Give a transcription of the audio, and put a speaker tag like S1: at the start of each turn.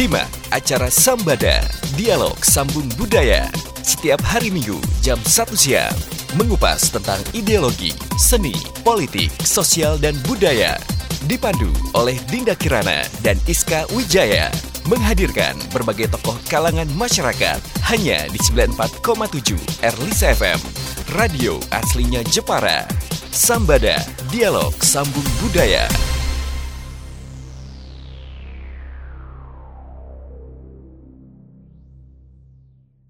S1: Simak acara Sambada, Dialog Sambung Budaya. Setiap hari Minggu jam 1 siang. Mengupas tentang ideologi, seni, politik, sosial, dan budaya. Dipandu oleh Dinda Kirana dan Iska Wijaya. Menghadirkan berbagai tokoh kalangan masyarakat. Hanya di 94,7 Erlisa FM. Radio aslinya Jepara. Sambada, Dialog Sambung Budaya.